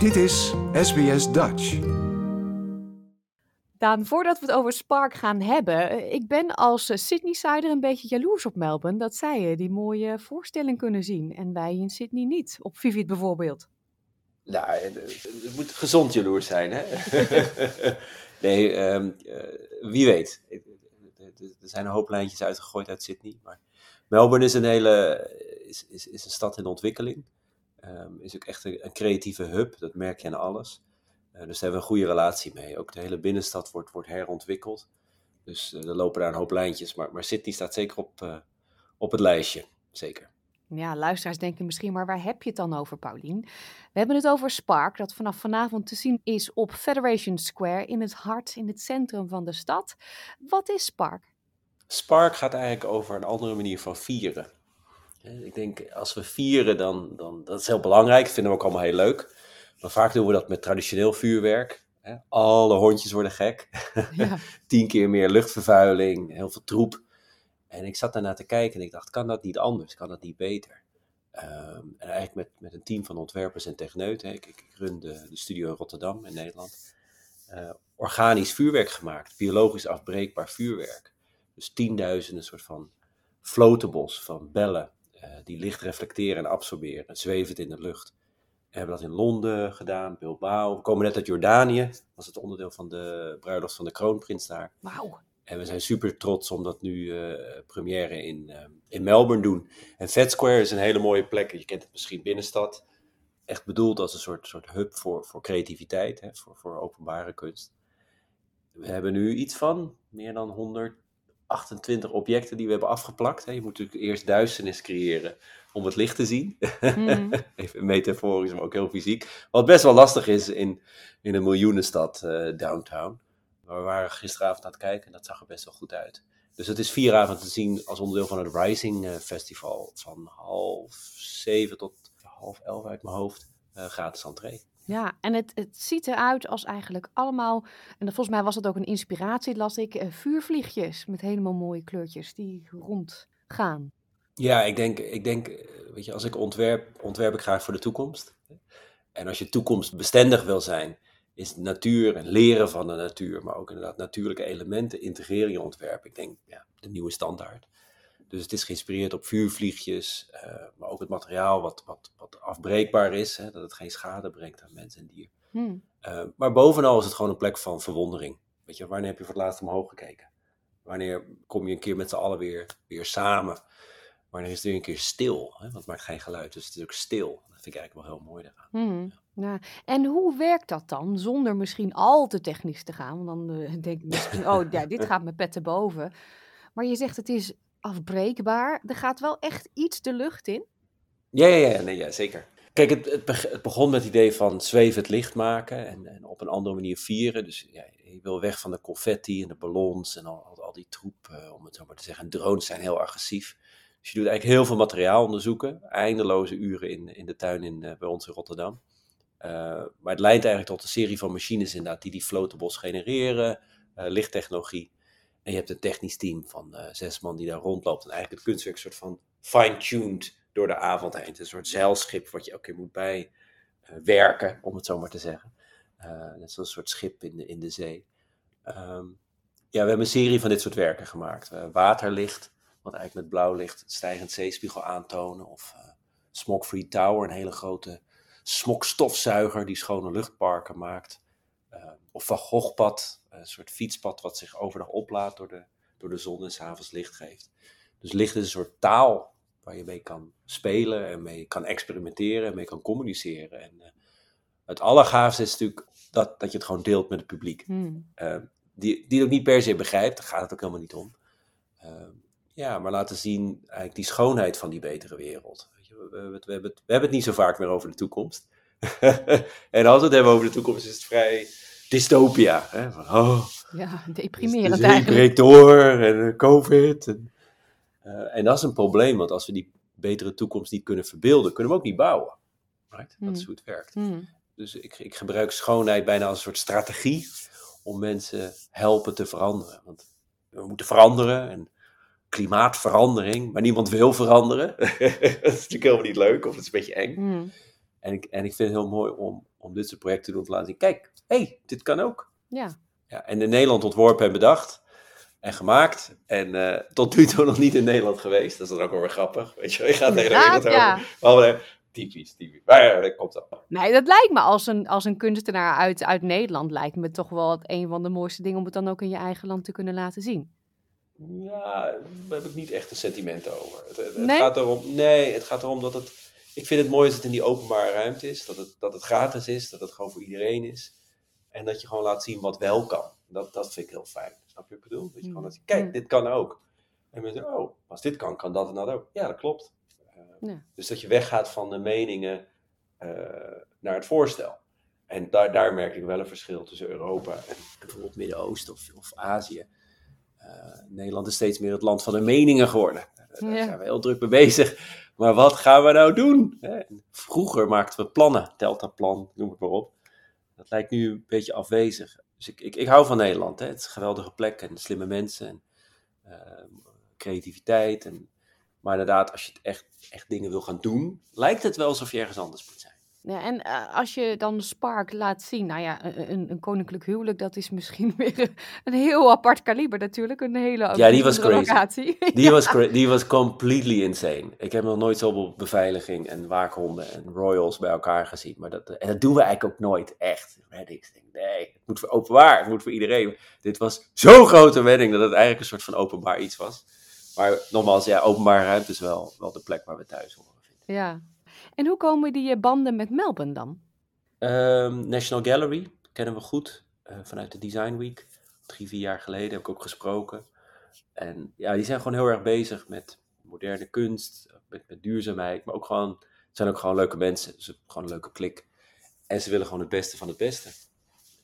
Dit is SBS Dutch. Daan, voordat we het over Spark gaan hebben, eh, ik ben als eh, Sydney-sider een beetje jaloers op Melbourne dat zij eh, die mooie voorstelling kunnen zien en wij in Sydney niet, op Vivid bijvoorbeeld. Nou, het moet gezond jaloers zijn, hè? nee, ehm, wie weet. Er zijn een hoop lijntjes uitgegooid uit Sydney, maar Melbourne is een hele, is, is, is een stad in ontwikkeling. Um, is ook echt een, een, creatieve hub, dat merk je aan alles. Uh, dus daar hebben we een goede relatie mee. Ook de hele binnenstad wordt, wordt herontwikkeld. Dus uh, er lopen daar een hoop lijntjes. Maar, maar Sydney staat zeker op, uh, op het lijstje. Zeker. Ja, luisteraars denken misschien, maar waar heb je het dan over, Paulien? We hebben het over Spark, dat vanaf vanavond te zien is op Federation Square in het hart, in het centrum van de stad. Wat is Spark? Spark gaat eigenlijk over een andere manier van vieren. Ik denk, als we vieren, dan, dan dat is heel belangrijk. Dat vinden we ook allemaal heel leuk. Maar vaak doen we dat met traditioneel vuurwerk. Alle hondjes worden gek. Ja. Tien keer meer luchtvervuiling, heel veel troep. En ik zat daarna te kijken en ik dacht, kan dat niet anders? Kan dat niet beter? Um, en eigenlijk met, met een team van ontwerpers en techneuten. Ik, ik, run de, de, studio in Rotterdam in Nederland. Uh, organisch vuurwerk gemaakt, biologisch afbreekbaar vuurwerk. Dus tienduizenden soort van flotables van bellen die licht reflecteren en absorberen, zwevend in de lucht. We hebben dat in Londen gedaan, Bilbao. We komen net uit Jordanië, was het onderdeel van de bruiloft van de kroonprins daar. Wauw. En we zijn super trots om dat nu uh, première in, uh, in Melbourne doen. En Fed Square is een hele mooie plek. Je kent het misschien binnenstad. Echt bedoeld als een soort, soort hub voor, voor creativiteit, hè, voor, voor openbare kunst. We hebben nu iets van meer dan 100 28 objecten die we hebben afgeplakt. Je moet natuurlijk eerst duisternis creëren om het licht te zien. Mm. Even metaforisch, maar ook heel fysiek. Wat best wel lastig is in, in een miljoenenstad uh, downtown. Maar we waren gisteravond aan het kijken en dat zag er best wel goed uit. Dus het is vier avonden te zien als onderdeel van het Rising uh, Festival. Van half zeven tot half elf uit mijn hoofd. Uh, gratis entree. Ja, en het, het ziet eruit als eigenlijk allemaal, en volgens mij was het ook een inspiratie, las ik, uh, vuurvliegjes met helemaal mooie kleurtjes die rondgaan. Ja, ik denk, ik denk, eh, weet je, als ik ontwerp, ontwerp ik graag voor de toekomst. En als je toekomstbestendig wil zijn, is natuur en leren van de natuur, maar ook inderdaad natuurlijke elementen integreren in je ontwerp. Ik denk, ja, de nieuwe standaard. Dus het is geïnspireerd op vuurvliegjes, uh, maar ook het materiaal wat, wat afbreekbaar is, hè, dat het geen schade brengt aan mens en dier. Hmm. Uh, maar bovenal is het gewoon een plek van verwondering. Weet je, wanneer heb je voor het laatst omhoog gekeken? Wanneer kom je een keer met z'n allen weer, weer samen? Wanneer is het weer een keer stil? Hè? Want het maakt geen geluid, dus het is ook stil. Dat vind ik eigenlijk wel heel mooi daaraan. Hmm. Ja. En hoe werkt dat dan, zonder misschien al te technisch te gaan? Want dan uh, denk ik misschien, oh ja, dit gaat me pet te boven. Maar je zegt het is afbreekbaar. Er gaat wel echt iets de lucht in. Ja, ja, ja, nee, ja zeker. Kijk, het, het, begon met het idee van zweven het licht maken en, en, op een andere manier vieren. Dus ja, je wil weg van de confetti en de ballons en al, al, die troep, uh, om het zo maar te zeggen. En drones zijn heel agressief. Dus je doet eigenlijk heel veel materiaal onderzoeken. Eindeloze uren in, in de tuin in, uh, bij ons in Rotterdam. Uh, maar het leidt eigenlijk tot een serie van machines inderdaad die die flotables genereren, lichttechnologie. En je hebt een technisch team van zes man die daar rondloopt. En eigenlijk het kunstwerk soort van fine-tuned door de avond heen. Een soort zeilschip wat je elke keer moet bijwerken, uh, om het zo maar te zeggen. Uh, net een soort schip in de, in de zee. Um, ja, we hebben een serie van dit soort werken gemaakt. waterlicht, wat eigenlijk met blauw licht stijgend zeespiegel aantonen. Of Smog-Free Tower, een hele grote smokstofzuiger die schone luchtparken maakt. of Van een soort fietspad wat zich overdag oplaadt door de, door de zon en s'avonds licht geeft. Dus licht is een soort taal waar je mee kan spelen en mee kan experimenteren en mee kan communiceren. En uh, het allergaafste is natuurlijk dat, dat je het gewoon deelt met het publiek. Hmm. Uh, die, die het ook niet per se begrijpt, daar gaat het ook helemaal niet om. Uh, ja, maar laten zien eigenlijk die schoonheid van die betere wereld. We, we, we, we, hebben het, we hebben het niet zo vaak meer over de toekomst. en als we het hebben over de toekomst, is het vrij dystopia. Hè? Van, oh, ja, deprimerend de, de breekt door en covid. En, uh, en dat is een probleem, want als we die betere toekomst niet kunnen verbeelden, kunnen we ook niet bouwen. Right? Dat is hmm. hoe het werkt. Mm. Dus ik, ik gebruik schoonheid bijna als een soort strategie om mensen helpen te veranderen. Want we moeten veranderen en klimaatverandering, maar niemand wil veranderen. dat is natuurlijk helemaal niet leuk of het is een beetje eng. Mm. En, ik, en ik vind het heel mooi om, om dit soort projecten te doen, te laten zien, kijk, hé, hey, dit kan ook. Ja. Ja, en in Nederland ontworpen en bedacht en gemaakt. En eh, tot nu toe nog niet in Nederland geweest. Dat is dan ook wel weer grappig. Weet je, je gaat de hele Inderdaad, wereld ja. over. Maar, typisch, typisch. Maar ja, dat komt wel. Nee, dat lijkt me als een, als een kunstenaar uit, uit Nederland, lijkt me toch wel het een van de mooiste dingen om het dan ook in je eigen land te kunnen laten zien. Ja, daar heb ik niet echt een sentiment over. Het, het- Nee? gaat erom, nee, het gaat erom dat het... Ik vind het mooi als het in die openbare ruimte is. Dat het, dat het gratis is, dat het gewoon voor iedereen is. En dat je gewoon laat zien wat wel kan. Dat, dat vind ik heel fijn. Snap je wat ik bedoel? Dat je gewoon laat zien, kijk, dit kan ook. En mensen oh, als dit kan, kan dat en dat ook. Ja, dat klopt. Eh, Ja. Dus dat je weggaat van de meningen eh, naar het voorstel. En daar, daar merk ik wel een verschil tussen Europa en bijvoorbeeld Midden-Oosten of, of Azië. Eh, Nederland is steeds meer het land van de meningen geworden. Daar Ja. zijn we heel druk mee bezig. Maar wat gaan we nou doen? Vroeger maakten we plannen, Deltaplan, noem het maar op. Dat lijkt nu een beetje afwezig. Dus ik, ik, ik hou van Nederland. Hè? Het is een geweldige plek en slimme mensen en eh, creativiteit. En, maar inderdaad, als je echt, echt dingen wil gaan doen, lijkt het wel alsof je ergens anders moet zijn. Ja, en eh, als je dan Spark laat zien, nou ja, een, een- koninklijk huwelijk, dat is misschien weer een, heel apart kaliber natuurlijk. Een hele Ja, die was crazy. Die, was, cra- die was completely insane. Ik heb nog nooit zoveel beveiliging en waakhonden en royals bij elkaar gezien. Maar dat, en dat doen we eigenlijk ook nooit echt. Weddings. Nee, het moet voor openbaar, het moet voor iedereen. Dit was zo'n grote wedding dat het eigenlijk een soort van openbaar iets was. Maar nogmaals, ja, openbare ruimte is wel, wel de plek waar we thuis horen. Ja. En hoe komen die eh, banden met Melbourne dan? Ehm, National Gallery kennen we goed eh, vanuit de Design Week. Drie, vier jaar geleden heb ik ook gesproken. En ja, die zijn gewoon heel erg bezig met moderne kunst, met, met duurzaamheid, maar ook gewoon, het zijn ook gewoon leuke mensen. Dus gewoon een leuke klik. En ze willen gewoon het beste van het beste.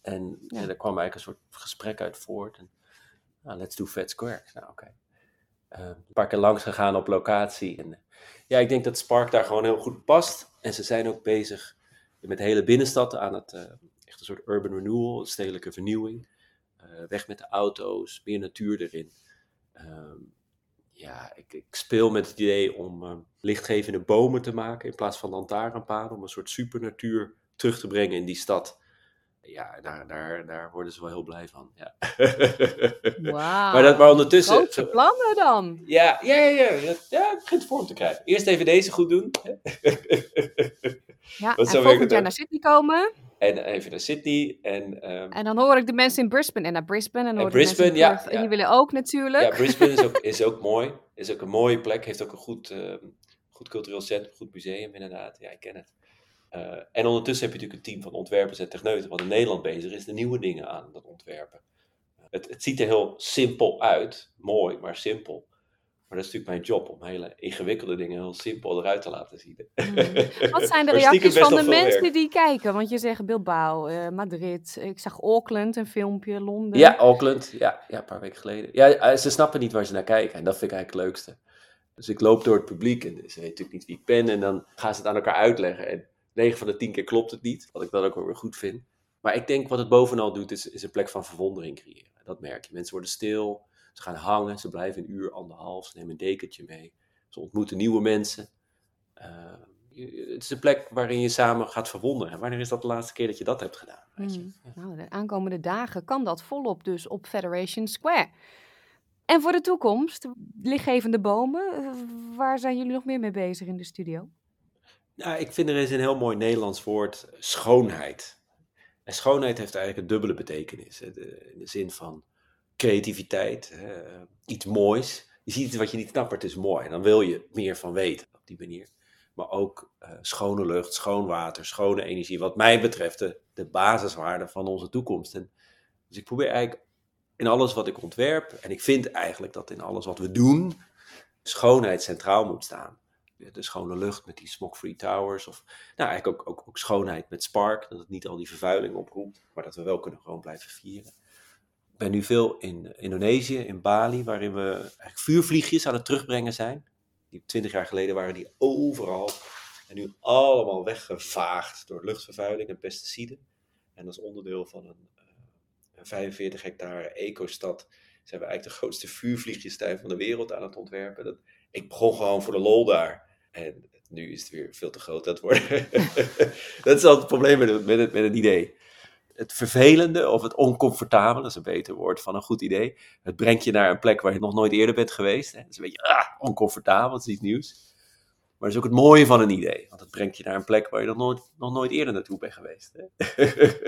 En Ja. ja. daar kwam eigenlijk een soort gesprek uit voort. En, nou, let's do Fat Square. Nou, oké. Een paar keer langs gegaan op locatie. En, eh, ja, ik denk dat Spark daar gewoon heel goed past. En ze zijn ook bezig met de hele binnenstad aan het, eh, echt een soort urban renewal, een stedelijke vernieuwing. Eh, weg met de auto's, meer natuur erin. Ehm, ja, ik, ik speel met het idee om eh, lichtgevende bomen te maken in plaats van lantaarnpalen. Om een soort supernatuur terug te brengen in die stad. Ja, daar, daar, daar worden ze wel heel blij van. Ja. Wauw. maar, dat, maar ondertussen. Grote plannen dan. Ja, ja, ja, ja, ja, het begint vorm te krijgen. Eerst even deze goed doen. Ja, en volgend jaar naar Sydney komen. en even naar Sydney. En, ehm, En dan hoor ik de mensen in Brisbane en naar Brisbane. En Brisbane, ja, Perth. En die willen ook natuurlijk. ja, Brisbane is ook, is ook mooi. Is ook een mooie plek. Heeft ook een goed, ehm, goed cultureel centrum, goed museum inderdaad. Ja, ik ken het. Eh, en ondertussen heb je natuurlijk een team van ontwerpers en techneuten wat in Nederland bezig is, de nieuwe dingen aan dat ontwerpen. Het, het ziet er heel simpel uit, mooi, maar simpel. Maar dat is natuurlijk mijn job om hele ingewikkelde dingen heel simpel eruit te laten zien. Mm. Wat zijn de reacties van de mensen werk. die kijken? Want je zegt Bilbao, eh, Madrid. Ik zag Auckland, een filmpje, Londen. Ja, Auckland. Ja, ja, een paar weken geleden. Ja, eh, ze snappen niet waar ze naar kijken. En dat vind ik eigenlijk het leukste. Dus ik loop door het publiek en ze weten natuurlijk niet wie ik ben. En dan gaan ze het aan elkaar uitleggen. En 9 van de 10 keer klopt het niet. Wat ik dan ook wel weer goed vind. Maar ik denk wat het bovenal doet, is, is een plek van verwondering creëren. Dat merk je. Mensen worden stil. Ze gaan hangen. Ze blijven een uur, anderhalf. Ze nemen een dekentje mee. Ze ontmoeten nieuwe mensen. Eh, het is een plek waarin je samen gaat verwonderen. En wanneer is dat de laatste keer dat je dat hebt gedaan? Weet je? Mm. Nou, de aankomende dagen kan dat volop dus op Federation Square. En voor de toekomst, lichtgevende bomen, eh, waar zijn jullie nog meer mee bezig in de studio? Nou, ik vind er is een heel mooi Nederlands woord, schoonheid. En schoonheid heeft eigenlijk een dubbele betekenis. De- In de zin van creativiteit, eh, iets moois. Je ziet iets wat je niet snapt, is mooi. En dan wil je meer van weten op die manier. Maar ook eh, schone lucht, schoon water, schone energie. Wat mij betreft de, de basiswaarden van onze toekomst. En dus ik probeer eigenlijk in alles wat ik ontwerp, en ik vind eigenlijk dat in alles wat we doen, schoonheid centraal moet staan de schone lucht met die smoke-free towers. Of nou, eigenlijk ook, ook, ook schoonheid met Spark. Dat het niet al die vervuiling oproept, maar dat we wel kunnen gewoon blijven vieren. Ik ben nu veel in Indonesië, in Bali, waarin we eigenlijk vuurvliegjes aan het terugbrengen zijn. Die twintig jaar geleden waren die overal. En nu allemaal weggevaagd door luchtvervuiling en pesticiden. En als onderdeel van een, eh, een 45 hectare ecostad zijn we eigenlijk de grootste vuurvliegjestuin van de wereld aan het ontwerpen. Dat, ik begon gewoon voor de lol daar. En Nu is het weer veel te groot het worden. dat is altijd het probleem met, met, het, met idee. Het vervelende of het oncomfortabele, dat is een beter woord van een goed idee. Het brengt je naar een plek waar je nog nooit eerder bent geweest. Hè. Het is een beetje ah, oncomfortabel, het is iets nieuws. Maar dat is ook het mooie van een idee. Want het brengt je naar een plek waar je nog nooit, nog nooit eerder naartoe bent geweest. Hè?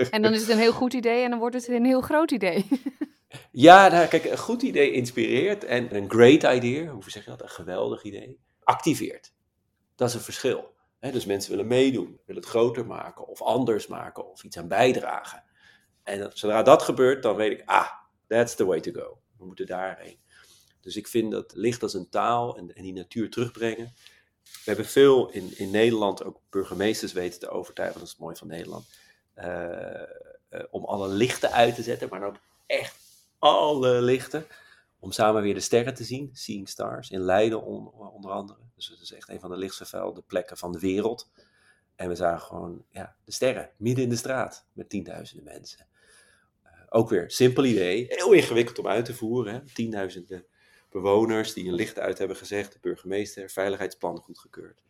En dan is het een heel goed idee en dan wordt het een heel groot idee. Ja, nou, kijk, een goed idee inspireert en een great idea, hoe zeg je dat, een geweldig idee, activeert. Dat is een verschil. Dus mensen willen meedoen, willen het groter maken of anders maken of iets aan bijdragen. En zodra dat gebeurt, dan weet ik, ah, that's the way to go. We moeten daarheen. Dus ik vind dat licht als een taal en, en die natuur terugbrengen. We hebben veel in, in Nederland ook burgemeesters weten te overtuigen, dat is het van Nederland, uh, uh, om alle lichten uit te zetten, maar ook echt alle lichten. Om samen weer de sterren te zien, Seeing Stars, in Leiden on, onder andere. Dus het is echt een van de lichtst vervuilde plekken van de wereld. En we zagen gewoon ja, de sterren midden in de straat met tienduizenden mensen. Uh, ook weer simpel idee, heel ingewikkeld om uit te voeren. Hè? Tienduizenden bewoners die een licht uit hebben gezegd, de burgemeester, veiligheidsplan goedgekeurd.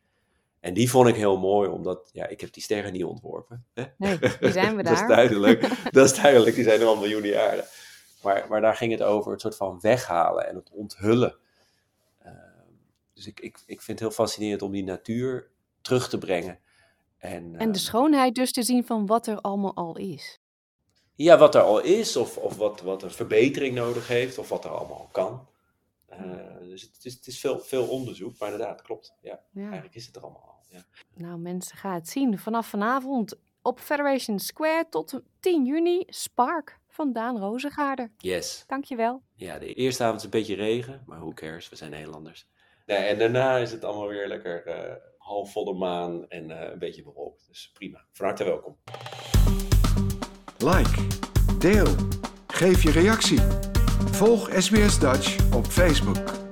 En die vond ik heel mooi, omdat ja, ik heb die sterren niet ontworpen. Hè? Nee, die zijn we daar. dat is duidelijk, dat is duidelijk, die zijn er al miljoenen jaren. Maar, maar daar ging het over het soort van weghalen en het onthullen. Uh, dus ik, ik, ik vind het heel fascinerend om die natuur terug te brengen. En, en de schoonheid dus te zien van wat er allemaal al is. Ja, wat er al is, of, of wat, wat een verbetering nodig heeft, of wat er allemaal kan. Uh, dus het is, het is veel, veel onderzoek, maar inderdaad, klopt. Ja, ja, eigenlijk is het er allemaal al. Ja. Nou, mensen, gaan het zien. Vanaf vanavond op Federation Square tot 10 juni, Spark van Daan Rozengaarder. Yes. Dankjewel. Ja, de eerste avond is een beetje regen, maar who cares, we zijn Nederlanders. Nee, en daarna is het allemaal weer lekker uh, halfvolle maan en uh, een beetje bewolkt. Dus prima. Van harte welkom. Like, deel, geef je reactie. Volg SBS Dutch op Facebook.